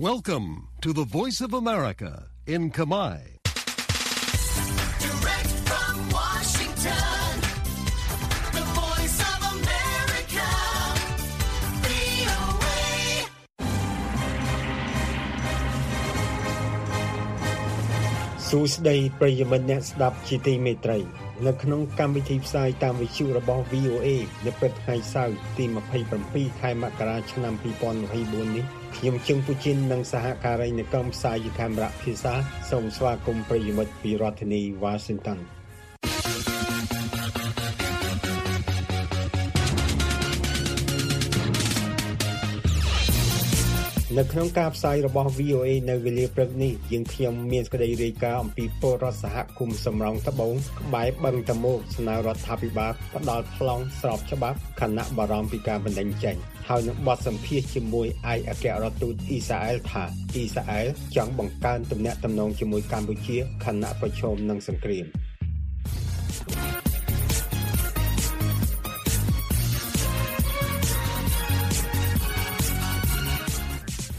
Welcome to the Voice of America in Kamai. Direct from Washington, the voice of America, VOA. សួស្តីប្រិយមិត្តអ្នកស្ដាប់ជាទីមេត្រី នៅក្នុងកម្មវិធីផ្សាយតាមវិទ្យុរបស់ VOA នៅព្រឹកថ្ងៃសៅរ៍ទី27ខែមករាឆ្នាំ2024នេះខ្ញុំជឹងពូជីននិងសហការីនៃក្រុមផ្សាយយកាមេរ៉ាភាសាសូមស្វាគមន៍ប្រិយមិត្តពីរដ្ឋធានី Washington នៅក្នុងការផ្សាយរបស់ VOA នៅវេលាព្រឹកនេះយើងខ្ញុំមានសេចក្តីរាយការណ៍អំពីពលរដ្ឋសហគមន៍សំរោងត្បូងក្បែរបឹងតមោកស្នើរដ្ឋាភិបាលផ្ដាល់ប្លង់ស្របច្បាប់ខណៈបារម្ភពីការបណ្តេញចេញហើយនឹងបទសម្ភាសន៍ជាមួយឯកអគ្គរដ្ឋទូតអ៊ីស្រាអែលថាអ៊ីស្រាអែលចង់បង្កើនទំនាក់ទំនងជាមួយកម្ពុជាខណៈប្រឈមនឹងសង្គ្រាម។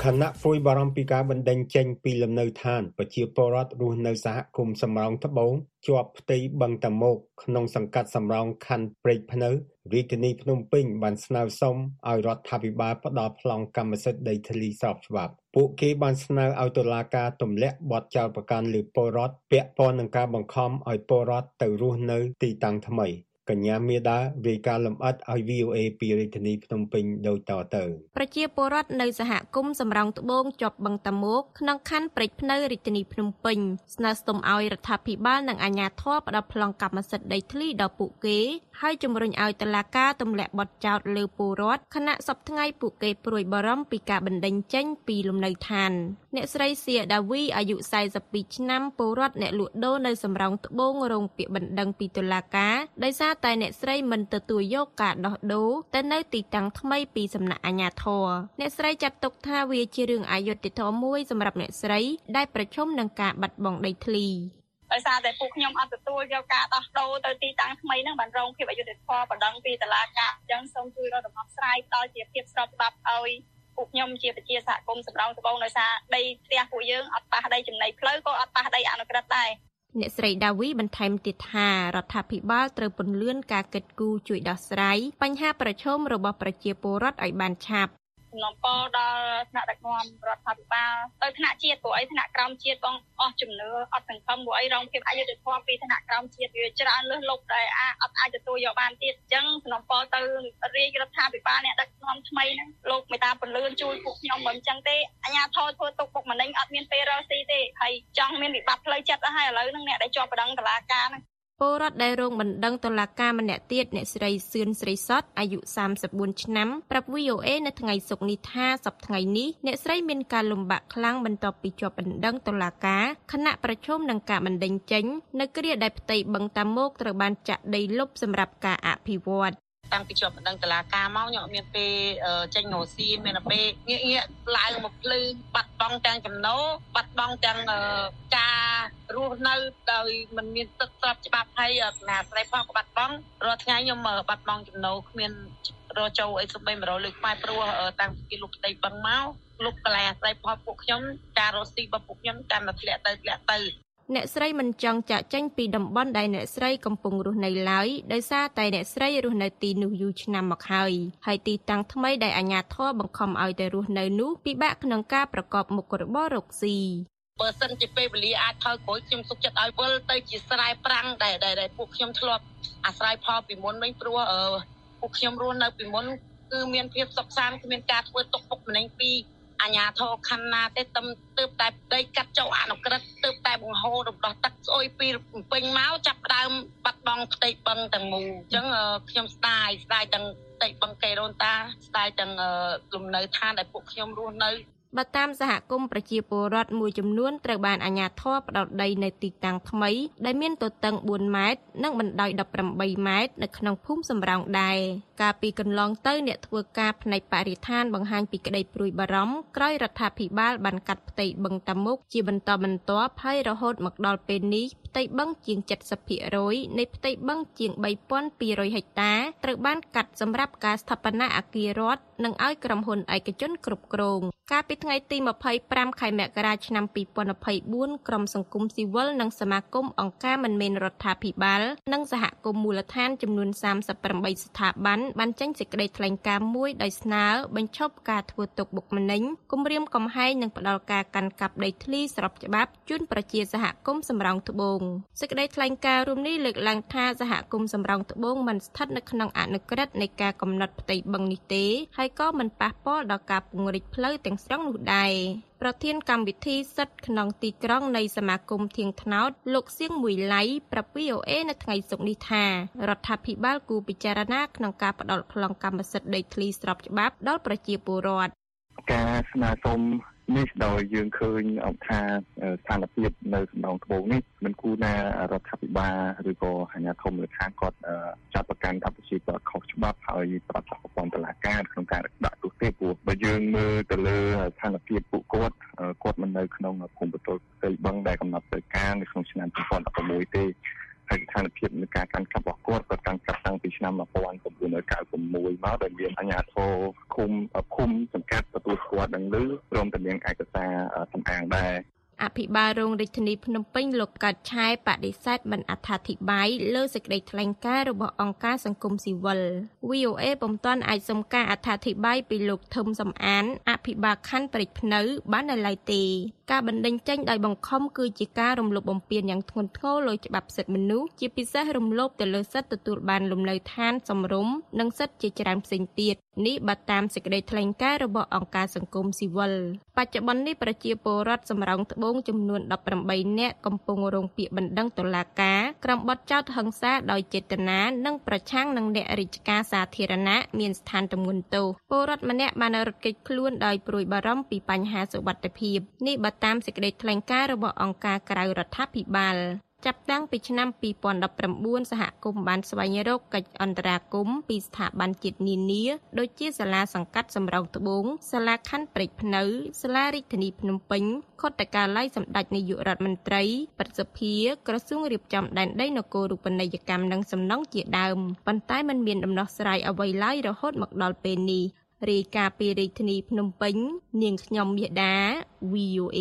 ខណៈព្រួយបារម្ភពីការបណ្តេញចេញពីលំនៅឋានប្រជាពលរដ្ឋរស់នៅសហគមន៍សំរោងត្បូងជាប់ផ្ទៃបឹងតាមុកក្នុងសង្កាត់សំរោងខណ្ឌព្រែកភ្នៅរាជធានីភ្នំពេញបានស្នើសុំឲ្យរដ្ឋាភិបាលផ្តល់ប្លង់កម្មសិទ្ធិដីធ្លីស្របច្បាប់ពួកគេបានស្នើឲ្យតុលាការទម្លាក់បទចោទប្រកាន់លើពលរដ្ឋពាក់ព័ន្ធនឹងការបង្ខំឲ្យពលរដ្ឋទៅរស់នៅទីតាំងថ្មី។ កញ្ញាមេដារាយការណ៍លម្អិតឲ្យ VOA ពីរាជធានីភ្នំពេញដូចតទៅប្រជាពលរដ្ឋនៅសហគមន៍សំរោងត្បូងជាប់បឹងតាមុកក្នុងខណ្ឌព្រែកភ្នៅរាជធានីភ្នំពេញស្នើសុំឲ្យរដ្ឋាភិបាលនិងអាជ្ញាធរផ្តល់ប្លង់កម្មសិទ្ធិដីធ្លីដល់ពួកគេហើយជំរុញឲ្យតុលាការទម្លាក់បទចោទលើពលរដ្ឋខណៈសពថ្ងៃពួកគេព្រួយបារម្ភពីការបណ្តេញចេញពីលំនៅឋានអ្នកស្រីសៀដាវីអាយុ42ឆ្នាំពលរដ្ឋអ្នកលក់ដូរនៅសំរោងត្បូងរងពាក្យបណ្តឹងពីតុលាការដោយសារតែអ្នកស្រីមិនទទួលយកការដោះដូរទៅនៅទីតាំងថ្មីពីសំណាក់អាជ្ញាធរអ្នកស្រីចាត់ទុកថាវាជារឿងអយុត្តិធម៌មួយសម្រាប់អ្នកស្រីដែលប្រឈមនឹងការបាត់បង់ដីធ្លីដោយសារតែពួកខ្ញុំអត់ទទួលយកការដោះដូរទៅទីតាំងថ្មីហ្នឹងបានរងភាពអយុត្តិធម៌បណ្ដឹងពីតុលាការអញ្ចឹងសូមជួយរកដំណោះស្រាយដល់ជាភាពស្របច្បាប់ឲ្យ ពួកខ្ញុំជាប្រជាសហគមន៍សម្រងត្បូងដោយសារដីផ្ទះពួកយើងអត់ប៉ះដីចំណីផ្លូវក៏អត់ប៉ះដីអនុក្រឹត្យដែរអ្នកស្រីដាវីបន្ថែមទៀតថារដ្ឋាភិបាលត្រូវពន្លឿនការកិត្តគូជួយដោះស្រាយបញ្ហាប្រឈមរបស់ប្រជាពលរដ្ឋឲ្យបានឆាប់ សំណពរដល់ថ្នាក់ដឹកនាំរដ្ឋាភិបាលទៅថ្នាក់ជាតិព្រោះអីថ្នាក់ក្រោមជាតិបងអស់ជំនឿអត់សង្ឃឹមព្រោះអីរងភាពអយុត្តិធម៌ពីថ្នាក់ក្រោមជាតិវាច្រើនលើសលប់ដែលអត់អាចទទួលយកបានទៀតអញ្ចឹងសំណពរទៅរាជរដ្ឋាភិបាលអ្នកដឹកនាំថ្មីហ្នឹងលោកមេតាពលឿនជួយពួកខ្ញុំមិនអញ្ចឹងទេអាជ្ញាធរធ្វើទុកបុកម្នេញអត់មានពេលរកស៊ីទេហើយចង់មានវិបត្តិផ្លូវចិត្តហើយឥឡូវហ្នឹងអ្នកដែលជាប់បដងតឡាការហ្នឹង ពលរដ្ឋដែលរងបណ្ដឹងតុលាការម្នាក់ទៀតអ្នកស្រីសឿនស្រីសុតអាយុ34ឆ្នាំប្រាប់ VOA នៅថ្ងៃសុក្រនេះថាសប្តាហ៍ថ្ងៃនេះអ្នកស្រីមានការលំបាកខ្លាំងបន្ទាប់ពីជាប់បណ្ដឹងតុលាការខណៈប្រជុំនឹងការបណ្ដេញចេញនៅគ្រាដែលផ្ទៃបឹងតាមុកត្រូវបានចាក់ដីលុបសម្រាប់ការអភិវឌ្ឍ តាំងពីជាប់បណ្ដឹងតឡាការមកខ្ញុំអត់មានពេលចេញរកស៊ីមានតែពេលងាកងាកឡើងមកភ្លឺបាត់បង់ទាំងចំណូលបាត់បង់ទាំងការរស់នៅដោយមិនមានទឹកស្រាប់ច្បាប់ហើយណាស្រីផងក៏បាត់បង់រាល់ថ្ងៃខ្ញុំបាត់បង់ចំណូលគ្មានរកចូលអីសំបី100លើកខ្មែរព្រោះតាំងពីលុបផ្ទៃបឹងមកលុបកន្លែងអាស្រ័យផលពួកខ្ញុំការរស់ស៊ីរបស់ពួកខ្ញុំកាន់តែធ្លាក់ទៅធ្លាក់ទៅ អ្នកស្រីមិនចង់ចាក់ចេញពីតំបន់ដែលអ្នកស្រីកំពុងរស់នៅឡើយដោយសារតែអ្នកស្រីរស់នៅទីនោះយូរឆ្នាំមកហើយហើយទីតាំងថ្មីដែលអាជ្ញាធរបង្ខំឲ្យទៅរស់នៅនោះពិបាកក្នុងការប្រកបមុខរបររកស៊ីបើសិនជាពេលវេលាអាចថយក្រោយខ្ញុំសុខចិត្តឲ្យវិលទៅជាស្រែប្រាំងដែលដែលពួកខ្ញុំធ្លាប់អាស្រ័យផលពីមុនវិញព្រោះអឺពួកខ្ញុំរស់នៅពីមុនគឺមានភាពសុខសាន្តគ្មានការធ្វើទុកបុកម្នេញពី អាញាធរខណ្ឌណាទេទឹមទើបតែដីកាត់ចុះអនុក្រឹត្យទើបតែបង្ហូររំដោះទឹកស្អុយពីពេញមកចាប់ដើមបាត់បង់ផ្ទៃបឹងទាំងមូលអញ្ចឹងខ្ញុំស្ដាយស្ដាយទាំងផ្ទៃបឹងកេរូនតាស្ដាយទាំងលំនៅឋានដែលពួកខ្ញុំរស់នៅបើតាមសហគមន៍ប្រជាពលរដ្ឋមួយចំនួនត្រូវបានអាជ្ញាធរផ្ដោតដីនៅទីតាំងថ្មី ដែលមានទទឹង4ម៉ែត្រនិងបណ្ដោយ18ម៉ែត្រនៅក្នុងភូមិសំរោងដែរ កាលពីកន្លងទៅអ្នកធ្វើការផ្នែកបរិស្ថានបង្ហាញពីក្តីព្រួយបារម្ភក្រោយរដ្ឋាភិបាលបានកាត់ផ្ទៃបឹងតាមុកជាបន្តបន្ទាប់ហើយរហូតមកដល់ពេលនេះផ្ទៃបឹងជាង70%នៃផ្ទៃបឹងជាង3200ហិកតាត្រូវបានកាត់សម្រាប់ការស្ថាបនាអគាររដ្ឋនិងឲ្យក្រុមហ៊ុនឯកជនគ្រប់គ្រងកាលពីថ្ងៃទី25ខែមករាឆ្នាំ2024ក្រុមសង្គមស៊ីវិលនិងសមាគមអង្គការមិនមែនរដ្ឋាភិបាល និងសហគមន៍មូលដ្ឋានចំនួន38ស្ថាប័នបានចេញសេចក្តីថ្លែងការណ៍មួយដោយស្នើបញ្ឈប់ការធ្វើទុកបុកម្នេញគំរាមកំហែងនិងផ្ដាល់ការកាន់កាប់ដីធ្លីស្របច្បាប់ជូនប្រជាសហគមន៍សំរោងត្បូងសេចក្តីថ្លែងការណ៍រួមនេះលើកឡើងថាសហគមន៍សំរោងត្បូងមិនស្ថិតនៅក្នុងអនុក្រឹត្យនៃការកំណត់ផ្ទៃបឹងនេះទេហើយក៏មិនប៉ះពាល់ដល់ការពង្រីកផ្លូវទាំងស្រុងនោះដែរ ប្រធានកម្មវិធីសិទ្ធិក្នុងទីក្រុងនៃសមាគមធៀងថ្នោតលោកសៀងមួយឡៃប្រាប់ VOA នៅថ្ងៃសុក្រនេះថារដ្ឋាភិបាលគូពិចារណាក្នុងការផ្តល់ខ្លងកម្មសិទ្ធិដីធ្លីស្របច្បាប់ដល់ប្រជាពលរដ្ឋការស្នើសុំ នេះដោយយើងឃើញថាស្ថានភាពនៅសំណងត្បូងនេះមិនគួរណារដ្ឋាភិបាលឬក៏អាជ្ញាធរមូលដ្ឋានគាត់ចាត់ប្រកាន់ថាប្រជាគាត់ខុសច្បាប់ហើយប្រាប់ថាប្រព័ន្ធតុលាការក្នុងការដាក់ទោសទេព្រោះបើយើងមើលទៅលើស្ថានភាពពួកគាត់គាត់មិននៅក្នុងភូមិបន្ទល់ផ្ទៃបឹងដែលកំណត់ទៅការនៅក្នុងឆ្នាំ2016ទេ ហើយស្ថានភាពនៃការកាន់កាប់របស់គាត់គាត់កាន់កាប់តាំងពីឆ្នាំ1996មកដែលមានអាជ្ញាធរឃុំឃុំសង្កាត់ទទួលស្គាល់ដឹងឮព្រមទាំងមានឯកសារសម្អាងដែរ អភិបាលរងរាជធានីភ្នំពេញលោកកាត់ឆាយបដិសេធមិនអត្ថាធិប្បាយលើសេចក្តីថ្លែងការណ៍របស់អង្គការសង្គមស៊ីវិល VOA ពុំទាន់អាចសុំការអត្ថាធិប្បាយពីលោកធឹមសំអានអភិបាលខណ្ឌព្រែកភ្នៅបាននៅឡើយទេការបណ្តេញចេញដោយបង្ខំគឺជាការរំលោភបំពានយ៉ាងធ្ងន់ធ្ងរលើច្បាប់សិទ្ធិមនុស្សជាពិសេសរំលោភទៅលើសិទ្ធិទទួលបានលំនៅឋានសមរម្យនិងសិទ្ធិជាច្រើនផ្សេងទៀតនេះបើតាមសេចក្តីថ្លែងការណ៍របស់អង្គការសង្គមស៊ីវិលបច្ចុប្បន្ននេះប្រជាពលរដ្ឋសម្រោងត្បូងចំនួន18នាក់កំពុងរងពាក្យបណ្ដឹងតុលាការក្រុមបទចោទហិង្សាដោយចេតនានិងប្រឆាំងនឹងអ្នករាជការសាធារណៈមានស្ថានទម្ងន់ទោសពលរដ្ឋម្នាក់បានរត់គេចខ្លួនដោយព្រួយបារម្ភពីបញ្ហាសុវត្ថិភាពនេះបើតាមសេចក្តីថ្លែងការណ៍របស់អង្គការក្រៅរដ្ឋាភិបាល ចាប់តាំងពីឆ្នាំ2019សហគមន៍បានស្វែងរកកិច្ចអន្តរាគមន៍ពីស្ថាប័នជាតិនានាដូចជាសាលាសង្កាត់សម្រោងត្បូងសាលាខណ្ឌព្រែកភ្នៅសាលារាជធានីភ្នំពេញខុទ្ទកាល័យសម្ដេចនាយករដ្ឋមន្ត្រីប្រសិទ្ធិក្រសួងរៀបចំដែនដីនគររូបនីយកម្មនិងសំណង់ជាដើមប៉ុន្តែมันមានដំណោះស្រាយអ្វីឡើយរហូតមកដល់ពេលនេះរាយការណ៍ពីរាជធានីភ្នំពេញ នាងខ្ញុំមាសដា VOA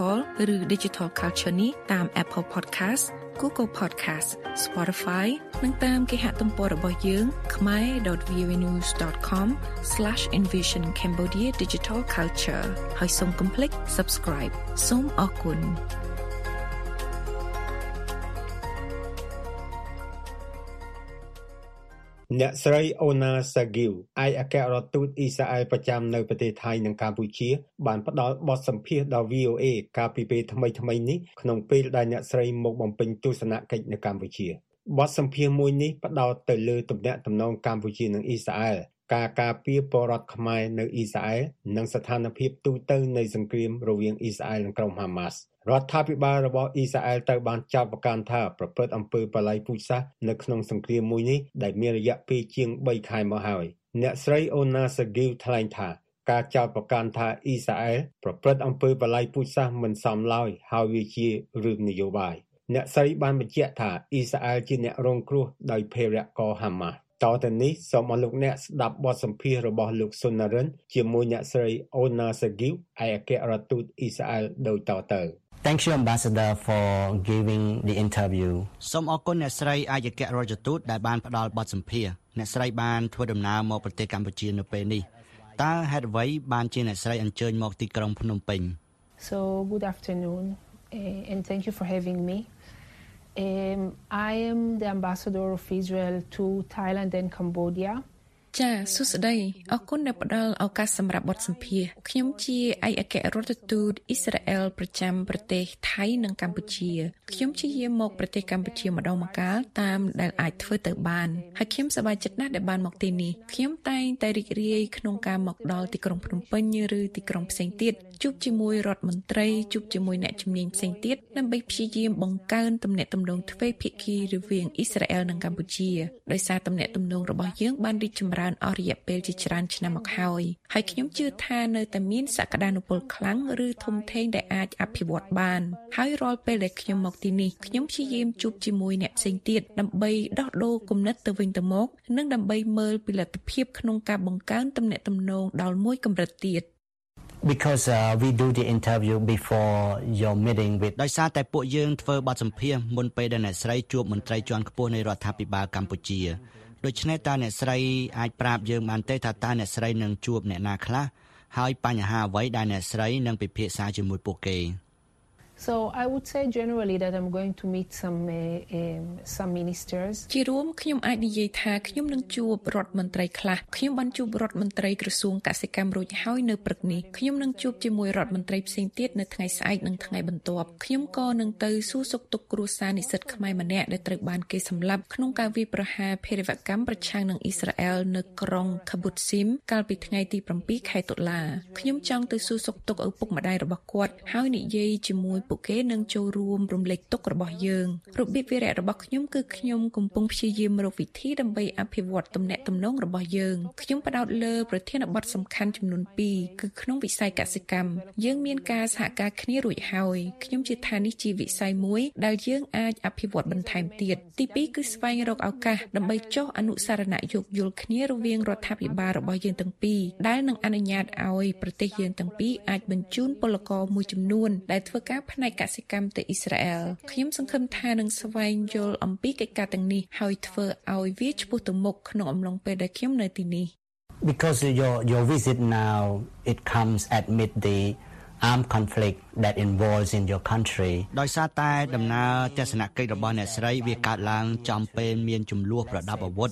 ឬ Digital Culture នេះតាម Apple Podcast Google Podcast Spotify និងតាមគេហទំព័ររបស់យើង khmer.vnews.com/envisioncambodia digital culture ហើយសូមកុំភ្លេច subscribe សូមអរគុណ អ្នកស្រី អូណា សាហ្គីវឯកអគ្គរដ្ឋទូតអ៊ីស្រាអែលប្រចាំនៅប្រទេសថៃនិងកម្ពុជា បានផ្ដល់បទសម្ភាសន៍ដល់ VOA កាលពីពេលថ្មីៗនេះក្នុងពេលដែលអ្នកស្រីមកបំពេញទស្សនកិច្ចនៅកម្ពុជាបទសម្ភាសន៍មួយនេះផ្ដោតទៅលើទំនាក់ទំនងកម្ពុជានិងអ៊ីស្រាអែលការការពារពលរដ្ឋខ្មែរនៅអ៊ីស្រាអែលនិងស្ថានភាពទូទៅនៃសង្គ្រាមរវាងអ៊ីស្រាអែលនិងក្រុមហាម៉ាស់ រដ្ឋាភិបាលរបស់អ៊ីស្រាអែលត្រូវបានចោទប្រកាន់ថាប្រព្រឹត្តអំពើបល្ល័យពូជសាសន៍នៅក្នុងសង្គ្រាមមួយនេះដែលមានរយៈពេលជាង3ខែមកហើយអ្នកស្រីអូណាសាហ្គីវថ្លែងថាការចោទប្រកាន់ថាអ៊ីស្រាអែលប្រព្រឹត្តអំពើបលាយពូជសាសន៍មិនសមឡើយហើយវាជារឿងនយោបាយអ្នកស្រីបានបញ្ជាក់ថាអ៊ីស្រាអែលជាអ្នករងគ្រោះដោយភេរវករហាម៉ាស់តទៅនេះសូមអរលោកអ្នកស្ដាប់បទសម្ភាសន៍របស់លោកសុនរិនជាមួយអ្នកស្រីអូណាសាហ្គីវឯកអគ្គរដ្ឋទូតអ៊ីស្រាអែលដូចតទៅ Thank you ambassador for giving the interview សូមអរគុណអ្នកស្រីអាយអគ្គរដ្ឋទូតដែលបានផ្ដល់បទសម្ភាសន៍អ្នកស្រីបានធ្វើដំណើរមកប្រទេសកម្ពុជានៅពេលនេះតើហេតុអ្វីបានជាអ្នកស្រីអញ្ជើញមកទីក្រុងភ្នំពេញ So good afternoon uh, and thank you for having me. Um, I am the ambassador of Israel to Thailand and Cambodia. ចាសួស្តីអរគុណដែលផ្ដល់ឱកាសសម្រាប់បទសម្ភាសន៍ខ្ញុំជាឯកអគ្គរដ្ឋទូតអ៊ីស្រាអែលប្រចាំប្រទេសថៃនិងកម្ពុជាខ្ញុំជាយាមមកប្រទេសកម្ពុជាម្ដងម្កាលតាមដែលអាចធ្វើទៅបានហើយខ្ញុំសប្បាយចិត្តណាស់ដែលបានមកទីនេះខ្ញុំតែងតែរីករាយក្នុងការមកដល់ទីក្រុងភ្នំពេញឬទីក្រុងផ្សេងទៀតជួបជាមួយរដ្ឋមន្ត្រីជួបជាមួយអ្នកជំនាញផ្សេងទៀតដើម្បីព្យាយាមបង្កើនទំនាក់ទំនងទ្វេភាគីរវាងអ៊ីស្រាអែលនិងកម្ពុជាដោយសារទំនាក់ទំនងរបស់យើងបានរីកចម្រើនអស់រយៈពេលជាច្រើនឆ្នាំមកហើយហើយខ្ញុំជឿថានៅតែមានសក្តានុពលខ្លាំងឬធំធេងដែលអាចអភិវឌ្ឍបាន ហើយរាល់ពេលដែលខ្ញុំមកទីនេះខ្ញុំព្យាយាមជួបជាមួយអ្នកផ្សេងទៀតដើម្បីដោះដូរគំនិតទៅវិញទៅមក និងដើម្បីមើលពីលទ្ធភាពក្នុងការបង្កើនទំនាក់ទំនងដល់មួយកម្រិតទៀត because uh, we do the interview before your meeting with ដោយសារតែពួកយើងធ្វើបទសម្ភាសន៍មុនពេលដែលអ្នកស្រីជួបមន្ត្រីជាន់ខ្ពស់នៃរដ្ឋាភិបាលកម្ពុជា ដូច្នេះតើអ្នកស្រីអាចប្រាប់យើងបានទេថាតើអ្នកស្រីនឹងជួបអ្នកណាខ្លះហើយបញ្ហាអ្វីដែលអ្នកស្រីនឹងពិភាក្សាជាមួយពួកគេ So I would say generally that I'm going to meet some uh, um, some ministers. ជារួមខ្ញុំអាចនិយាយថាខ្ញុំនឹងជួបរដ្ឋមន្ត្រីខ្លះខ្ញុំបានជួបរដ្ឋមន្ត្រីក្រសួងកសិកម្មរួចហើយនៅព្រឹកនេះខ្ញុំនឹងជួបជាមួយរដ្ឋមន្ត្រីផ្សេងទៀតនៅថ្ងៃស្អែកនិងថ្ងៃបន្ទាប់ខ្ញុំក៏នឹងទៅសួរសុខទុក្ខគ្រួសារនិស្សិតខ្មែរម្នាក់ដែលត្រូវបានគេសម្លាប់ក្នុងការវាយប្រហារភេរវកម្មប្រឆាំងនឹងអ៊ីស្រាអែលនៅក្រុង Kibbutz Sim កាលពីថ្ងៃទី7ខែតុលាខ្ញុំចង់ទៅសួរសុខទុក្ខឪពុកម្ដាយរបស់គាត់ហើយនិយាយជាមួយពួកគេនឹងចូលរួមរំលែកទុក្ខរបស់យើងរបៀបវារៈរបស់ខ្ញុំគឺខ្ញុំកំពុងព្យាយាមរកវិធីដើម្បីអភិវឌ្ឍទំនាក់ទំនងរបស់យើងខ្ញុំផ្ដោតលើប្រធានបទសំខាន់ចំនួន2គឺក្នុងវិស័យកសិកម្មយើងមានការសហការគ្នារួចហើយខ្ញុំជឿថានេះជាវិស័យមួយដែលយើងអាចអភិវឌ្ឍបន្ថែមទៀតទី2គឺស្វែងរកឱកាសដើម្បីចុះអនុសារណៈយោគយល់គ្នារវាងរដ្ឋាភិបាលរបស់យើងទាំងពីរដែលនឹងអនុញ្ញាតឲ្យប្រទេសយើងទាំងពីរអាចបញ្ជូនពលករមួយចំនួនដែលធ្វើការផ្នែកកសិកម្មទៅអ៊ីស្រាអែលខ្ញុំសង្ឃឹមថានឹងស្វែងយល់អំពីកិច្ចការទាំងនេះហើយធ្វើឲ្យវាឆ្ពោះទៅមុខក្នុងអំឡុងពេលដែលខ្ញុំនៅទីនេះ because your your visit now it comes amid the armed conflict that involves in your country ដោយសារតែដំណើរទស្សនកិច្ចរបស់អ្នកស្រីវាកើតឡើងចំពេលមានចំនួនប្រដាប់អាវុធ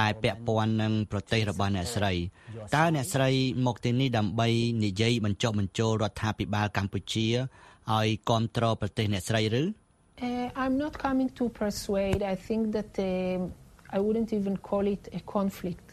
ដែលពាក់ព័ន្ធនឹងប្រទេសរបស់អ្នកស្រីតើអ្នកស្រីមកទីនេះដើម្បីនិយាយបញ្ចុះបញ្ចូលរដ្ឋាភិបាលកម្ពុជា ឲ្យគ្រប់គ្រងប្រទេសអ្នកស្រីឬ Uh, I'm not coming to persuade. I think that um I wouldn't even call it a conflict.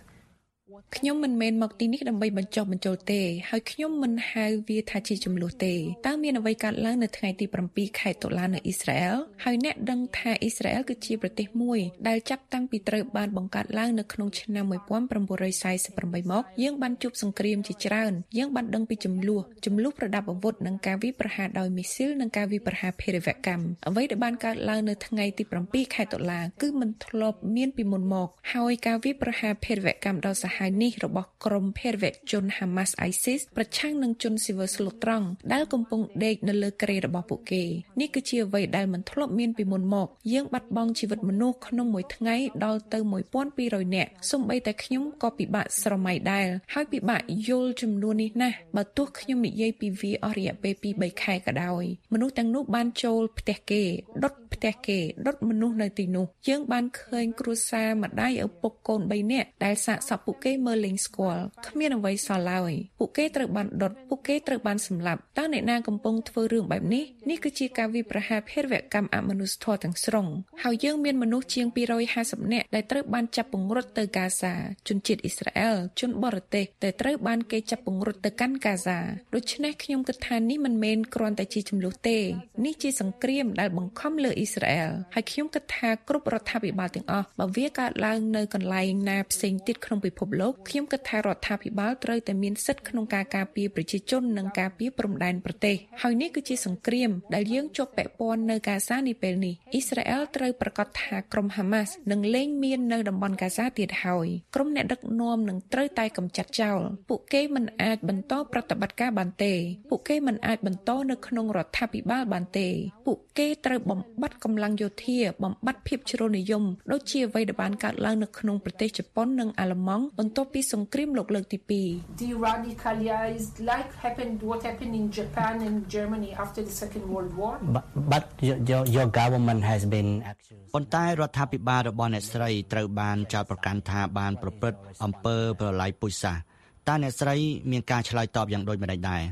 ខ្ញុំមិនមែនមកទីនេះដើម្បីបញ្ចុះបញ្ចូលទេហើយខ្ញុំមិនហៅវាថាជាចំនួនទេតើមានអ្វីកើតឡើងនៅថ្ងៃទី7ខែតុលានៅអ៊ីស្រាអែលហើយអ្នកដឹងថាអ៊ីស្រាអែលគឺជាប្រទេសមួយដែលចាប់តាំងពីត្រូវបានបង្កើតឡើងនៅក្នុងឆ្នាំ1948មកយើងបានជួបសង្គ្រាមជាច្រើនយើងបានដឹងពីចំនួនចំនួនប្រដាប់អាវុធនិងការវាយប្រហារដោយមីស៊ីលនិងការវាយប្រហារភេរវកម្មអ្វីដែលបានកើតឡើងនៅថ្ងៃទី7ខែតុលាគឺមិនធ្លាប់មានពីមុនមកហើយការវាយប្រហារភេរវកម្មដ៏សាហាវនេះរបស់ក្រុមភេរវជន Hamas ISIS ប្រឆាំងនឹងជនស៊ីវិលស្លូតត្រង់ដែលកំពុងដេកនៅលើគ្រែរបស់ពួកគេនេះគឺជាអ្វីដែលមិនធ្លាប់មានពីមុនមកយើងបាត់បង់ជីវិតមនុស្សក្នុងមួយថ្ងៃដល់ទៅ1200នាក់សូម្បីតែខ្ញុំក៏ពិបាកស្រមៃដែរហើយពិបាកយល់ចំនួននេះណាស់បើទោះខ្ញុំនិយាយពីវាអស់រយៈពេល2-3ខែក៏ដោយមនុស្សទាំងនោះបានចូលផ្ទះគេដុតផ្ទះគេដុតមនុស្សនៅទីនោះយើងបានឃើញគ្រួសារម្ដាយឪពុកកូន3នាក់ដែលសាកសពពួកគេមើលលេងស្គាល់គ្មានអ្វីសល់ឡើយពួកគេត្រូវបានដុតពួកគេត្រូវបានសម្លាប់តើអ្នកណាកំពុងធ្វើរឿងបែបនេះនេះគឺជាការវាយប្រហារភេរវកម្មអមនុស្សធម៌ទាំងស្រុងហើយយើងមានមនុស្សជាង250នាក់ដែលត្រូវបានចាប់ពង្រត់ទៅកាហ្សាជនជាតិអ៊ីស្រាអែលជនបរទេសដែលត្រូវបានគេចាប់ពង្រត់ទៅកាន់កាហ្សាដូច្នេះខ្ញុំគិតថានេះមិនមែនគ្រាន់តែជាចំនួនទេនេះជាសង្គ្រាមដែលបង្ខំលើអ៊ីស្រាអែលហើយខ្ញុំគិតថាគ្រប់រដ្ឋាភិបាលទាំងអស់បើវាកើតឡើងនៅកន្លែងណាផ្សេងទៀតក្នុងពិភពលោកខ្ញុំគិតថារដ្ឋាភិបាលត្រូវតែមានសិទ្ធិក្នុងការការពារប្រជាជននិងការពារព្រំដែនប្រទេសហើយនេះគឺជាសង្គ្រាមដែលយើងជាប់ពាក់ព័ន្ធនៅកាសានាពេលនេះអ៊ីស្រាអែលត្រូវប្រកាសថាក្រុមហាម៉ាស់នឹងលែងមាននៅតំបន់កាសាទៀតហើយក្រុមអ្នកដឹកនាំនឹងត្រូវតែកម្ចាត់ចោលពួកគេមិនអាចបន្តប្រតិបត្តិការបានទេ ពួកគេមិនអាចបន្តនៅក្នុងរដ្ឋាភិបាលបានទេ ពួកគេត្រូវបំបត្តិកម្លាំងយោធាបំបត្តិភាពជ្រុលនិយមដូចជាអ្វីដែលបានកើតឡើងនៅក្នុងប្រទេសជប៉ុននិងអាល្លឺម៉ង់បន្ទាប់ពីសង្គ្រាមលោកលើកទី2 de-radicalized like happened what happened in Japan and Germany after the Second World War. But, but your, your, your government has been accused. ប៉ុន្តែរដ្ឋាភិបាលរបស់អ្នកស្រីត្រូវបានចោទប្រកាន់ថាបានប្រព្រឹត្តអំពើប្រល័យពូជសាសន៍តើអ្នកស្រីមានការឆ្លើយតបយ៉ាងដូចម្តេចដែរ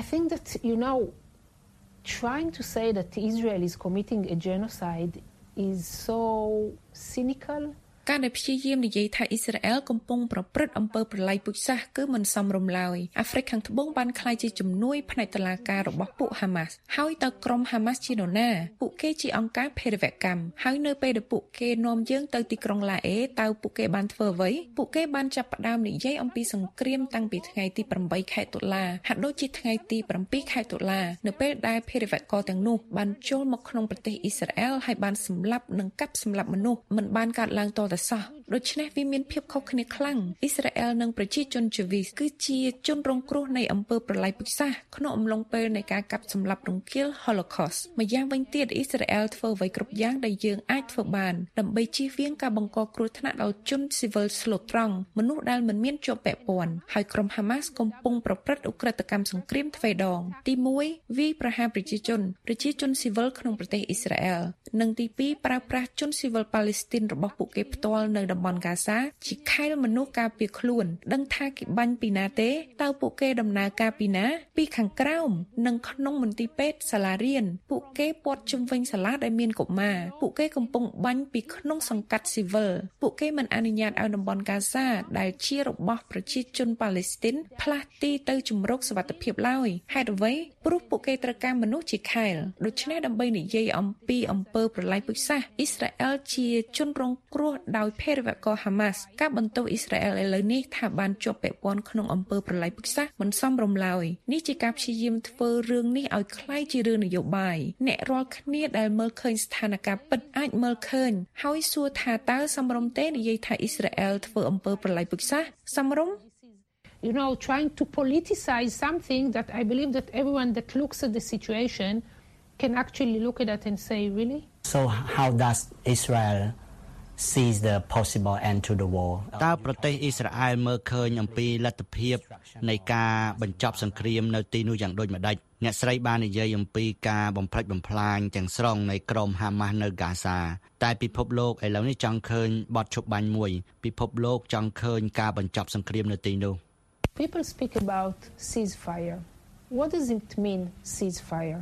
I think that, you know, trying to say that Israel is committing a genocide is so cynical ការដែលព្យាយាមនិយាយថាអ៊ីស្រាអែលកំពុងប្រព្រឹត្តអំពើប្រល័យពូជសាសន៍គឺមិនសមរម្យឡើយអាហ្វ្រិកខាងត្បូងបានក្លាយជាជំនួយផ្នែកតុលាការរបស់ពួកហាម៉ាស់ហើយតើក្រុមហាម៉ាស់ជានរណាពួកគេជាអង្គការភេរវកម្មហើយនៅពេលដែលពួកគេនាំយើងទៅទីក្រុងឡាអេតើពួកគេបានធ្វើអ្វីពួកគេបានចាប់ផ្ដើមនិយាយអំពីសង្គ្រាមតាំងពីថ្ងៃទី8ខែតុលាហាក់ដូចជាថ្ងៃទី7ខែតុលានៅពេលដែលភេរវករទាំងនោះបានចូលមកក្នុងប្រទេសអ៊ីស្រាអែលហើយបានសម្លាប់និងកាប់សម្លាប់មនុស្សមិនបានកើតឡើងតតែសោះ ដូច្នេះវាមានភាពខុសគ្នាខ្លាំងអ៊ីស្រាអែលនិងប្រជាជនជីវីសគឺជាជនរងគ្រោះនៃអំពើប្រល័យពូជសាសន៍ក្នុងអំឡុងពេលនៃការកាប់សម្លាប់រង្គាល Holocaust ម្យ៉ាងវិញទៀតអ៊ីស្រាអែលធ្វើអ្វីគ្រប់យ៉ាងដែលយើងអាចធ្វើបានដើម្បីជៀសវាងការបង្កគ្រោះថ្នាក់ដល់ជនស៊ីវិលស្លូតត្រង់មនុស្សដែលមិនមានជាប់ពាក់ព័ន្ធហើយក្រុមហាម៉ាស់កំពុងប្រព្រឹត្តឧក្រិដ្ឋកម្មសង្គ្រាមទ្វេដង ទី1វាយប្រហារប្រជាជនប្រជាជនស៊ីវិលក្នុងប្រទេសអ៊ីស្រាអែលនិងទី2ប្រើប្រាស់ជនស៊ីវិលប៉ាឡេស្ទីនរបស់ពួកគេផ្ទាល់នៅតំបន់កាសាជាខែលមនុស្សការពារខ្លួន ដឹងថាគេបាញ់ពីណាទេតើពួកគេដំណើរការពីណា ពីខាងក្រោមនិងក្នុងមន្ទីរពេទ្យសាលារៀនពួកគេព័ទ្ធជុំវិញសាលាដែលមានកុមារពួកគេកំពុងបាញ់ពីក្នុងសង្កាត់ស៊ីវិលពួកគេមិនអនុញ្ញាតឲ្យតំបន់កាសាដែលជារបស់ប្រជាជនប៉ាឡេស្ទីនផ្លាស់ទីទៅជំរកសុវត្ថិភាពឡើយហេតុអ្វីព្រោះពួកគេត្រូវការមនុស្សជាខែលដូច្នេះដើម្បីនិយាយអំពីអំពើប្រល័យពូជសាសន៍អ៊ីស្រាអែលជាជនរងគ្រោះដោយភេរវករហាម៉ាស់ការបន្ទោសអ៊ីស្រាអែលឥឡូវនេះថាបានជាប់ពាក់ព័ន្ធក្នុងអំពើប្រល័យពូជសាសន៍មិនសមរម្យឡើយនេះជាការព្យាយាមធ្វើរឿងនេះឲ្យคล้ายជារឿងនយោបាយអ្នករាល់គ្នាដែលមើលឃើញស្ថានភាពពិតអាចមើលឃើញហើយសួរថាតើសមរម្យទេនិយាយថាអ៊ីស្រាអែលធ្វើអំពើប្រល័យពូជសាសន៍សមរម្យ you know, trying to politicize something that I believe that everyone that looks at the situation can actually look at it and say, really? So how does Israel sees the possible end to the war តើប្រទេសអ៊ីស្រាអែលមើលឃើញអំពីលទ្ធភាពនៃការបញ្ចប់សង្គ្រាមនៅទីនោះយ៉ាងដូចម្ដេចអ្នកស្រីបាននិយាយអំពីការបំផ្លិចបំផ្លាញទាំងស្រុងនៃក្រុមហាម៉ាស់នៅហ្គាសា តែពិភពលោកឥឡូវនេះចង់ឃើញបទឈប់បាញ់មួយ ពិភពលោកចង់ឃើញការបញ្ចប់សង្គ្រាមនៅទីនោះ People speak about ceasefire. What does it mean, ceasefire?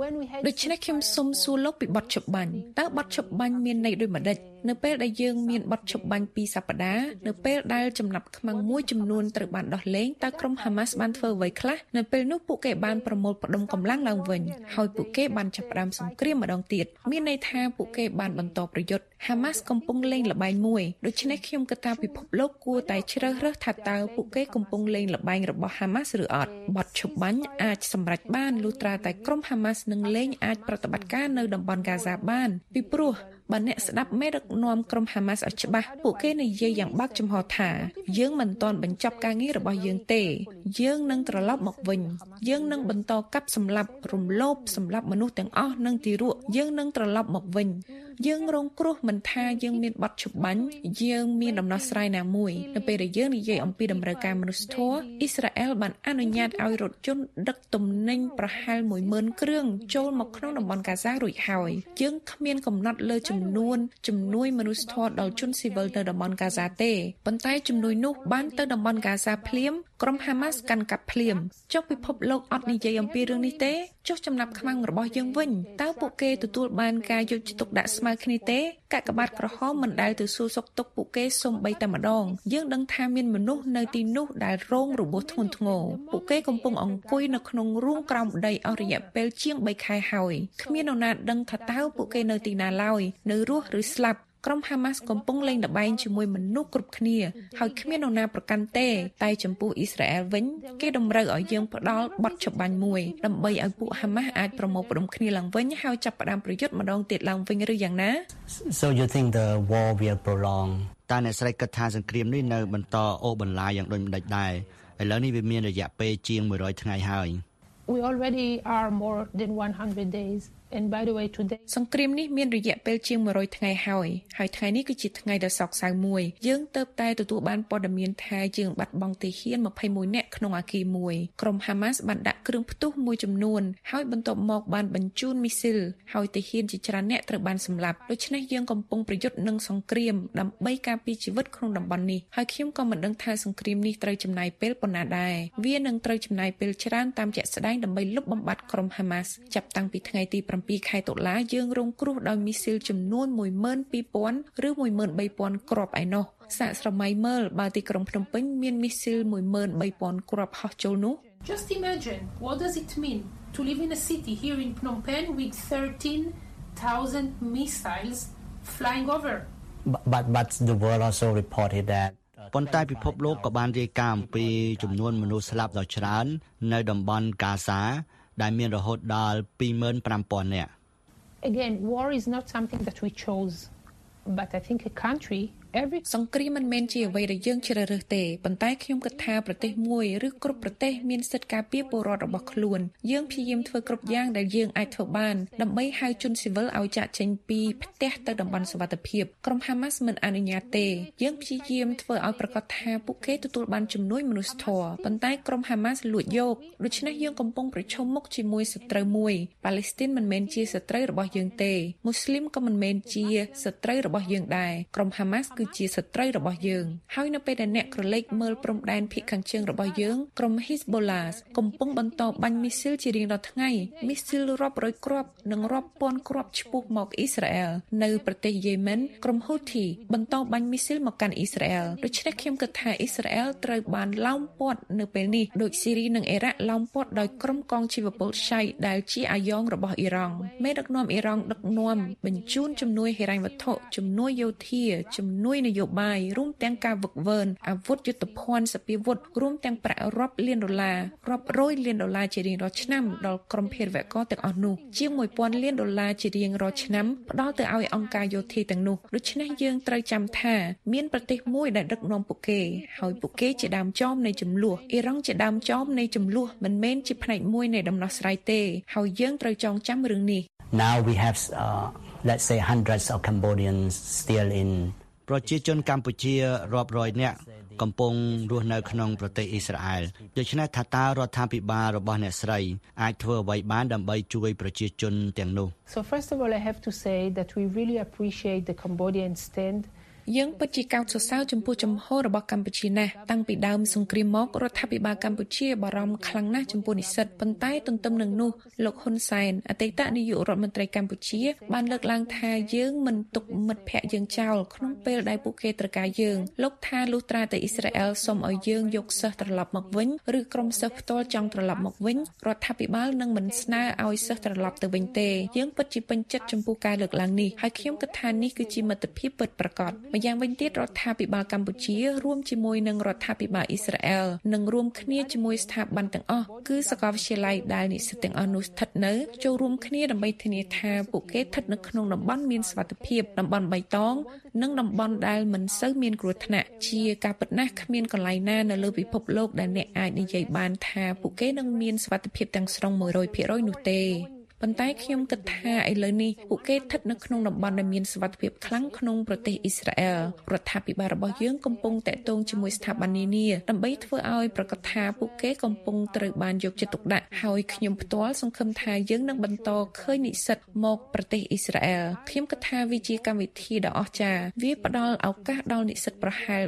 When we had ដូច្នេះខ្ញុំសូមសួរលោកពីបទឈប់បាញ់តើបទឈប់បាញ់មានន័យដូចម្ដេច នៅពេលដែលយើងមានបទឈប់បាញ់ពីរសប្តាហ៍នៅពេលដែលចំណាប់ខ្មាំងមួយចំនួនត្រូវបានដោះលែងតើក្រុមហាម៉ាស់បានធ្វើអ្វីខ្លះនៅពេលនោះពួកគេបានប្រមូលផ្ដុំកម្លាំងឡើងវិញហើយពួកគេបានចាប់ផ្ដើមសង្គ្រាមម្ដងទៀតមានន័យថាពួកគេបានបន្តប្រយុទ្ធហាម៉ាស់កំពុងលេងល្បែងមួយដូច្នេះខ្ញុំគិតថាពិភពលោកគួរតែជ្រើសរើសថាតើពួកគេកំពុងលេងល្បែងរបស់ហាម៉ាស់ឬអត់បទឈប់បាញ់អាចសម្រេចបានលុះត្រាតែក្រុមហាម៉ាស់នឹងលេងអាចប្រតិបត្តិការនៅតំបន់ហ្គាហ្សាបានពីព្រោះ បើអ្នកស្ដាប់មេដឹកនាំក្រុមហាម៉ាស់ឲ្យច្បាស់ពួកគេនិយាយយ៉ាងបើកចំហថាយើងមិនទាន់បញ្ចប់ការងាររបស់យើងទេ យើងនឹងត្រឡប់មកវិញ យើងនឹងបន្តកាប់សម្លាប់រំលោភសម្លាប់មនុស្សទាំងអស់និងទីរក់យើងនឹងត្រឡប់មកវិញ យើងរងគ្រោះមិនថាយើងមានបទឈប់បាញ់យើងមានដំណោះស្រាយណាមួយនៅពេលដែលយើងនិយាយអំពីតម្រូវការមនុស្សធម៌អ៊ីស្រាអែលបានអនុញ្ញាតឲ្យរថយន្តដឹកទំនិញប្រហែល10000គ្រឿងចូលមកក្នុងតំបន់កាហ្សារួចហើយយើងគ្មានកំណត់លើចំនួនជំនួយមនុស្សធម៌ដល់ជនស៊ីវិលនៅតំបន់កាហ្សាទេប៉ុន្តែជំនួយនោះបានទៅតំបន់កាហ្សាភ្លាម ក្រុមហាម៉ាស់កាន់កាប់ភ្លាមចុះពិភពលោកអត់និយាយអំពីរឿងនេះទេចុះចំណាប់ខ្មាំងរបស់យើងវិញតើពួកគេទទួលបានការយកចិត្តទុកដាក់ស្មើគ្នាទេកាកបាទក្រហមមិនដែលទៅសួរសុខទុក្ខពួកគេសូម្បីតែម្ដងយើងដឹងថាមានមនុស្សនៅទីនោះដែលរងរបួសធ្ងន់ធ្ងរពួកគេកំពុងអង្គុយនៅក្នុងរូងក្រោមដីអស់រយៈពេលជាង3ខែហើយគ្មាននរណាដឹងថាតើពួកគេនៅទីណាឡើយនៅរស់ឬស្លាប់ ក្រុមហាម៉ាស់កំពុងលេងល្បែងជាមួយមនុស្សគ្រប់គ្នា ហើយគ្មាននរណាប្រកាន់ទេ តែចំពោះអ៊ីស្រាអែលវិញគេតម្រូវឲ្យយើងផ្ដល់បទច្បាញ់មួយដើម្បីឲ្យពួកហាម៉ាស់អាចប្រមូលផ្ដុំគ្នាឡើងវិញហើយចាប់ផ្ដើមប្រយុទ្ធម្ដងទៀតឡើងវិញឬយ៉ាងណា So you think the war will prolong? តើអ្នកស្រីគិតថាសង្គ្រាមនេះនៅបន្តអូសបន្លាយយ៉ាងដូចម្ដេចដែរឥឡូវនេះវាមានរយៈពេលជាង100ថ្ងៃហើយ We already are more than 100 days. And by the way, today សង្គ្រាមនេះមានរយៈពេលជាង100ថ្ងៃហើយហើយថ្ងៃនេះគឺជាថ្ងៃដ៏សោកសៅមួយយើងទៅតែទទួលបានព័ត៌មានថាយើងបាត់បង់ទាហាន21នាក់ក្នុងអាគារមួយក្រុមហាម៉ាស់បានដាក់គ្រឿងផ្ទុះមួយចំនួនហើយបន្ទាប់មកបានបញ្ជូនមីស៊ីលហើយទាហានជាច្រើនអ្នកត្រូវបានសម្លាប់ដូច្នេះយើងកំពុងប្រយុទ្ធនឹងសង្គ្រាមដើម្បីការពារជីវិតក្នុងតំបន់នេះហើយខ្ញុំក៏មិនដឹងថាសង្គ្រាមនេះត្រូវចំណាយពេលប៉ុណ្ណាដែរវានឹងត្រូវចំណាយពេលច្រើនតាមជាក់ស្ដែងដើម្បីលុបបំបាត់ក្រុមហាម៉ាស់ចាប់តាំងពីថ្ងៃទី7ខែតុលាយើងរងគ្រោះដោយមីស៊ីលចំនួន12000ឬ13000គ្រាប់ឯណោះសាកស្រមៃមើលបើទីក្រុងភ្នំពេញមានមីស៊ីល13000គ្រាប់ហោះចូលនោះ Just imagine what does it mean to live in a city here in Phnom Penh with 13,000 missiles flying over. But, but but the world also reported that ប៉ុន្តែពិភពលោកក៏បានរាយការណ៍អំពីចំនួនមនុស្សស្លាប់ដ៏ច្រើននៅតំបន់កាសា ដែលមានរហូតដល់25000នាក់ Again, war is not something that we chose, but I think a country, every សង្គ្រាមមិនមែនជាអ្វីដែលយើងជ្រើសរើសទេប៉ុន្តែខ្ញុំគិតថាប្រទេសមួយឬគ្រប់ប្រទេសមានសិទ្ធិការពារពលរដ្ឋរបស់ខ្លួនយើងព្យាយាមធ្វើគ្រប់យ៉ាងដែលយើងអាចធ្វើបានដើម្បីហៅជនស៊ីវិលឲ្យចាក់ចេញពីផ្ទះទៅតំបន់សុវត្ថិភាពក្រុមហាម៉ាស់មិនអនុញ្ញាតទេយើងព្យាយាមធ្វើឲ្យប្រកាសថាពួកគេទទួលបានជំនួយមនុស្សធម៌ប៉ុន្តែក្រុមហាម៉ាស់លួចយកដូច្នេះយើងកំពុងប្រឈមមុខជាមួយសត្រូវមួយប៉ាឡេស្ទីនមិនមែនជាសត្រូវរបស់យើងទេមូស្លីមក៏មិនមែនជាសត្រូវរបស់យើងដែរក្រុមហាម៉ាស់គឺជាសត្រូវរបស់យើងហើយនៅពេលដែលអ្នកក្រឡេកមើលព្រំដែនភាគខាងជើងរបស់យើងក្រុម Hezbollah កំពុងបន្តបាញ់មីស៊ីលជារៀងរាល់ថ្ងៃមីស៊ីលរាប់រយគ្រាប់និងរាប់ពាន់គ្រាប់ឆ្ពោះមកអ៊ីស្រាអែលនៅប្រទេសយេម៉ិនក្រុម Houthi បន្តបាញ់មីស៊ីលមកកាន់អ៊ីស្រាអែលដូច្នេះខ្ញុំគិតថាអ៊ីស្រាអែលត្រូវបានឡោមព័ទ្ធនៅពេលនេះដូចស៊ីរីនិងអ៊ីរ៉ាក់ឡោមព័ទ្ធដោយក្រុមកងជីវពលឆៃដែលជាអាយ៉ងរបស់អ៊ីរ៉ង់មេដឹកនាំអ៊ីរ៉ង់ដឹកនាំបញ្ជូនជំនួយហិរញ្ញវត្ថុជំនួយយោធាជំនួយនយោបាយរួមទាំងការវឹកវើអាវុធយុទ្ធភ័ណ្ឌសពាវុធរួមទាំងប្រាក់រាប់លានដុល្លាររាប់រយលានដុល្លារជារៀងរាល់ឆ្នាំដល់ក្រុមភេរវករទាំងអស់នោះជាង1000លានដុល្លារជារៀងរាល់ឆ្នាំផ្ដល់ទៅឲ្យអង្គការយោធាទាំងនោះដូច្នេះយើងត្រូវចាំថាមានប្រទេសមួយដែលដឹកនាំពួកគេហើយពួកគេជាដើមចមនៃចំនួនអ៊ីរ៉ង់ជាដើមចមនៃចំនួនមិនមែនជាផ្នែកមួយនៃដំណោះស្រាយទេហើយយើងត្រូវចងចាំរឿងនេះ now we have uh, let's say hundreds of Cambodians still in ប្រជាជនកម្ពុជារាប់រយនាក់កំពុងរស់នៅក្នុងប្រទេសអ៊ីស្រាអែលដូច្នេះថាតើរដ្ឋាភិបាលរបស់អ្នកស្រីអាចធ្វើអ្វីបានដើម្បីជួយប្រជាជនទាំងនោះ So first of all, I have to say that we really appreciate the Cambodian stand យើងពិតជាកោតសរសើរចំពោះចំហរបស់កម្ពុជាណាស់តាំងពីដើមសង្គ្រាមមករដ្ឋាភិបាលកម្ពុជាបារម្ភខ្លាំងណាស់ចំពោះនិស្សិតប៉ុន្តែទន្ទឹមនឹងនោះលោកហ៊ុនសែនអតីតនាយករដ្ឋមន្ត្រីកម្ពុជា បានលើកឡើងថាយើងមិនទុកមិត្តភ័ក្តិយើងចោលក្នុងពេលដែលពួកគេត្រូវការយើងលោកថាលុះត្រាតែអ៊ីស្រាអែលសូមឲ្យយើងយកសិស្សត្រឡប់មកវិញឬក្រុមសិស្សផ្ទាល់ចង់ត្រឡប់មកវិញរដ្ឋាភិបាលនឹងមិនស្នើឲ្យសិស្សត្រឡប់ទៅវិញទេយើងពិតជាពេញចិត្តចំពោះការលើកឡើងនេះហើយខ្ញុំគិតថានេះគឺជាមិត្តភាពពិតប្រាកដម្យ៉ាងវិញទៀតរដ្ឋាភិបាលកម្ពុជារួមជាមួយនឹងរដ្ឋាភិបាលអ៊ីស្រាអែលនឹងរួមគ្នាជាមួយស្ថាប័នទាំងអស់គឺសាកលវិទ្យាល័យដែលនិស្សិតទាំងអស់នោះស្ថិតនៅចូលរួមគ្នាដើម្បីធានាថាពួកគេស្ថិតនៅក្នុងតំបន់មានសុវត្ថិភាពតំបន់បៃតងនិងតំបន់ដែលមិនសូវមានគ្រោះថ្នាក់ជាការពិតណាស់គ្មានកន្លែងណានៅលើពិភពលោកដែលអ្នកអាចនិយាយបានថាពួកគេនឹងមានសុវត្ថិភាពទាំងស្រុង100%នោះទេ ប៉ុន្តែខ្ញុំគិតថាឥឡូវនេះពួកគេស្ថិតនៅក្នុងតំបន់ដែលមានសុវត្ថិភាពខ្លាំងក្នុងប្រទេសអ៊ីស្រាអែលរដ្ឋាភិបាលរបស់យើងកំពុងតាក់ទងជាមួយស្ថាប័ននានាដើម្បីធ្វើឲ្យប្រកាសថាពួកគេកំពុងត្រូវបានយកចិត្តទុកដាក់ហើយខ្ញុំផ្ទាល់សង្ឃឹមថាយើងនឹងបន្តឃើញនិស្សិតមកប្រទេសអ៊ីស្រាអែលខ្ញុំគិតថាវាជាកម្មវិធីដ៏អស្ចារ្យវាផ្ដល់ឱកាសដល់និស្សិតប្រហែល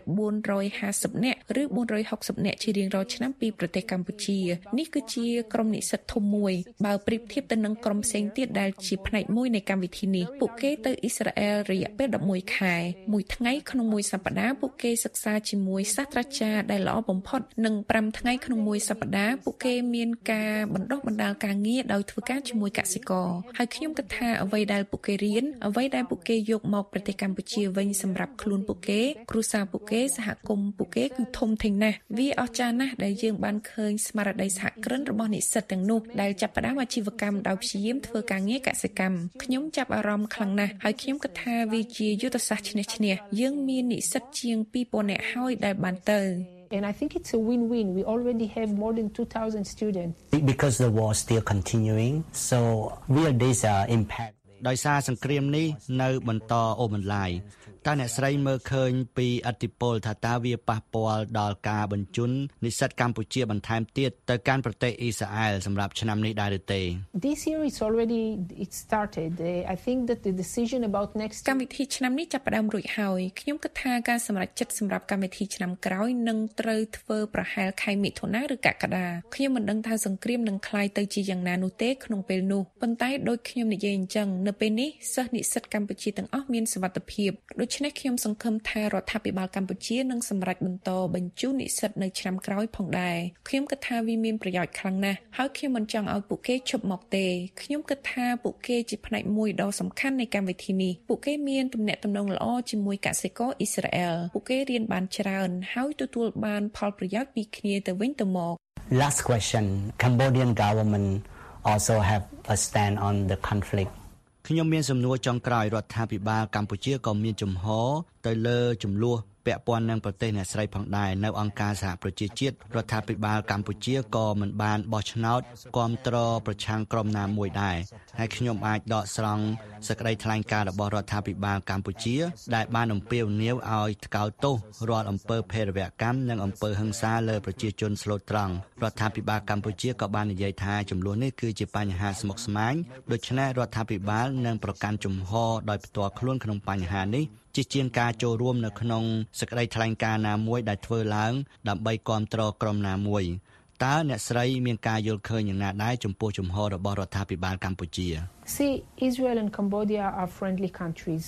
450នាក់ឬ460នាក់ជារៀងរាល់ឆ្នាំពីប្រទេសកម្ពុជានេះគឺជាក្រុមនិស្សិតធំមួយបើប្រៀបធៀបទៅនឹងក្រុមផ្សេងទៀតដែលជាផ្នែកមួយនៃកម្មវិធីនេះពួកគេទៅអ៊ីស្រាអែលរយៈពេល11ខែមួយថ្ងៃក្នុងមួយសប្តាហ៍ពួកគេសិក្សាជាមួយសាស្ត្រាចារ្យដែលល្អបំផុតនិង5ថ្ងៃក្នុងមួយសប្តាហ៍ពួកគេមានការបណ្ដុះបណ្ដាលការងារដោយធ្វើការជាមួយកសិករហើយខ្ញុំគិតថាអ្វីដែលពួកគេរៀនអ្វីដែលពួកគេយកមកប្រទេសកម្ពុជាវិញសម្រាប់ខ្លួនពួកគេគ្រួសារពួកគេសហគមន៍ពួកគេគឺធំធេងណាស់វាអស្ចារ្យណាស់ដែលយើងបានឃើញស្មារតីសហគ្រិនរបស់និស្សិតទាំងនោះដែលចាប់ផ្ដើមអាជីវកម្មដោយព្យាយាមធ្វើការងារកសិកម្មខ្ញុំចាប់អារម្មណ៍ខ្លាំងណាស់ហើយខ្ញុំគិតថាវាជាយុទ្ធសាស្ត្រឈ្នះឈ្នះយើងមាននិស្សិតជាង2000នាក់ហើយដែលបានទៅ And I think it's a win-win. We already have more than 2,000 students. Because the war is still continuing, so will this uh, impact ដោយសារសង្គ្រាមនេះនៅបន្តអូសបន្លាយ តើអ្នកស្រីមើលឃើញពីអតិពលថាតើវាប៉ះពាល់ដល់ការបញ្ជូននិស្សិតកម្ពុជាបន្ថែមទៀតទៅកាន់ប្រទេសអ៊ីស្រាអែលសម្រាប់ឆ្នាំនេះដែរឬទេ This year is already it started I think that the decision about next កម្មវិធីឆ្នាំនេះចាប់ផ្ដើមរួចហើយខ្ញុំគិតថាការសម្រេចចិត្តសម្រាប់កម្មវិធីឆ្នាំក្រោយនឹងត្រូវធ្វើប្រហែលខែមិថុនាឬកក្កដាខ្ញុំមិនដឹងថាសង្គ្រាមនឹងក្លាយទៅជាយ៉ាងណានោះទេក្នុងពេលនោះប៉ុន្តែដូចខ្ញុំនិយាយអញ្ចឹងនៅពេលនេះសិស្សនិស្សិតកម្ពុជាទាំងអស់មានសមត្ថភាពដូច្នេះខ្ញុំសង្ឃឹមថារដ្ឋាភិបាលកម្ពុជានឹងសម្រេចបន្តបញ្ជូននិស្សិតនៅឆ្នាំក្រោយផងដែរខ្ញុំគិតថាវាមានប្រយោជន៍ខ្លាំងណាស់ហើយខ្ញុំមិនចង់ឲ្យពួកគេឈប់មកទេខ្ញុំគិតថាពួកគេជាផ្នែកមួយដ៏សំខាន់នៃកម្មវិធីនេះពួកគេមានទំនាក់ទំនងល្អជាមួយកសិករអ៊ីស្រាអែលពួកគេរៀនបានច្រើនហើយទទួលបានផលប្រយោជន៍ពីគ្នាទៅវិញទៅមក Last question Cambodian government also have a stand on the conflict ខ្ញុំមានសំណួរចុងក្រោយរដ្ឋាភិបាលកម្ពុជាក៏មានជំហរទៅលើចំនួន ពាក់ព័ន្ធនឹងប្រទេសអ្នកស្រីផងដែរនៅអង្គការសហប្រជាជាតិរដ្ឋាភិបាលកម្ពុជាក៏មិនបានបោះឆ្នោតគ្រប់គ្រងប្រឆាំងក្រុមណាមួយដែរហើយខ្ញុំអាចដកស្រង់សេចក្តីថ្លែងការណ៍របស់រដ្ឋាភិបាលកម្ពុជា ដែលបានអំពាវនាវឲ្យថ្កោលទោសរាល់អំពើភេរវកម្មនិងអំពើហិង្សាលើប្រជាជនស្លូតត្រង់រដ្ឋាភិបាលកម្ពុជាក៏បាននិយាយថាចំនួននេះគឺជាបញ្ហាស្មុគស្មាញដូច្នេះរដ្ឋាភិបាលនឹងប្រកាន់ជំហរដោយផ្ទាល់ខ្លួនក្នុងបញ្ហានេះ ជាជាងការចូលរួមនៅក្នុងសេចក្តីថ្លែងការណ៍ណាមួយដែលធ្វើឡើង ដើម្បីគ្រប់គ្រងក្រុមណាមួយតើអ្នកស្រីមានការយល់ឃើញយ៉ាងណាដែរចំពោះជំហររបស់រដ្ឋាភិបាលកម្ពុជា See, Israel and Cambodia are friendly countries.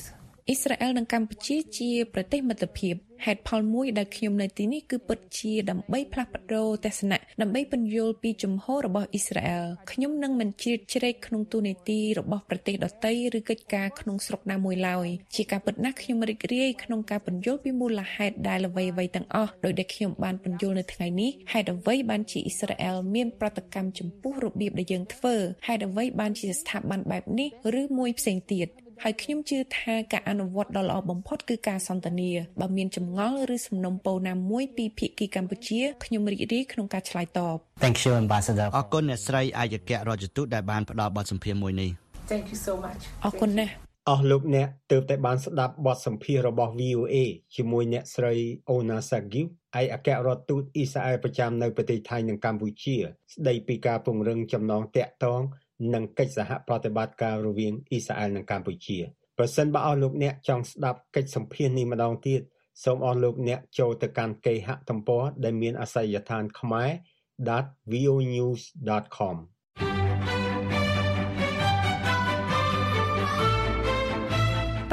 អ៊ីស្រាអែលនិងកម្ពុជាជាប្រទេសមិត្តភាពហេតុផលមួយដែលខ្ញុំនៅទីនេះគឺពិតជាដើម្បីផ្លាស់ប្ដូរទស្សនៈដើម្បីពន្យល់ពីជំហររបស់អ៊ីស្រាអែលខ្ញុំនឹងមិនជ្រៀតជ្រែកក្នុងទូនីតិរបស់ប្រទេសដទៃឬកិច្ចការក្នុងស្រុកណាមួយឡើយជាការពិតណាស់ខ្ញុំរីករាយក្នុងការពន្យល់ពីមូលហេតុដែលអ្វីៗទាំងអស់ដោយដែលខ្ញុំបានពន្យល់នៅថ្ងៃនេះហេតុអ្វីបានជាអ៊ីស្រាអែលមានប្រតិកម្មចំពោះរបៀបដែលយើងធ្វើហេតុអ្វីបានជាស្ថាប័នបែបនេះឬមួយផ្សេងទៀត ហើយខ្ញុំជឿថាការអនុវត្តដ៏ល្អបំផុតគឺការសន្ទនាបើមានចម្ងល់ឬសំណុំពរណាមួយពីភាគីកម្ពុជាខ្ញុំរីករាយក្នុងការឆ្លើយតប Thank you Ambassador អរគុណអ្នកស្រីអាយគ្គរដ្ឋទូតដែលបានផ្ដល់បទសម្ភាសន៍មួយនេះ Thank you so much. អរគុណណាស់អស់លោកអ្នកទើបតែបានស្ដាប់បទសម្ភាសន៍របស់ VOA ជាមួយអ្នកស្រី Ona Sagiv ឯកអគ្គរដ្ឋទូតអ៊ីស្រាអែលប្រចាំនៅប្រទេសថៃនិងកម្ពុជា ស្ដីពីការពង្រឹងចំណងតាក់ទង និងកិច្ចសហប្រតិបត្តិការរវាងអ៊ីស្រាអែលនិងកម្ពុជាប្រសិនបើអស់លោកអ្នកចង់ស្ដាប់កិច្ចសម្ភាសន៍នេះម្ដងទៀតសូមអស់លោកអ្នកចូលទៅកាន់គេហទំព័រដែលមានអាសយដ្ឋានខ្មែរ .vonews.com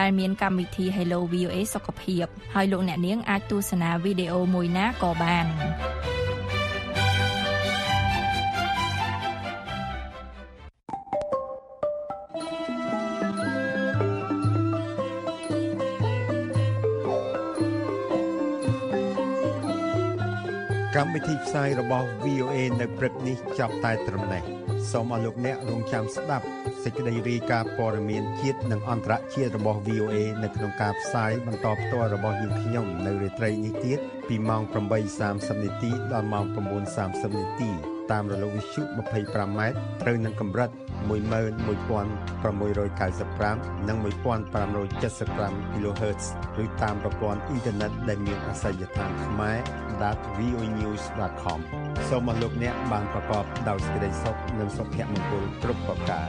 ដែលមានកម្មវិធី Hello VOA សុខភាពហើយលោកអ្នកនាងអាចទស្សនាវីដេអូមួយណាក៏បានកម្មវិធីផ្សាយរបស់ VOA នៅព្រឹកនេះចាប់តែត្រឹមនេះសូមអរលោកអ្នករងចាំស្ដាប់ សេចក្តីរាយការណ៍ព័ត៌មានជាតិនិងអន្តរជាតិរបស់ VOA នៅក្នុងការផ្សាយបន្តផ្ទាល់របស់យើងខ្ញុំនៅរាត្រីនេះទៀតពីម៉ោង8:30នាទីដល់ម៉ោង9:30នាទីតាមរលកវិទ្យុ 25m ត្រូវនឹងកម្រិត11695និង1575 kHz ឬតាមប្រព័ន្ធអ៊ីនធឺណិតដែលមានអាសយដ្ឋានខ្មែរ .voenews.com សូមអរលោកអ្នកបានប្រកបដោយសេចក្តីសុខនិងសុភមង្គលគ្រប់ប្រការ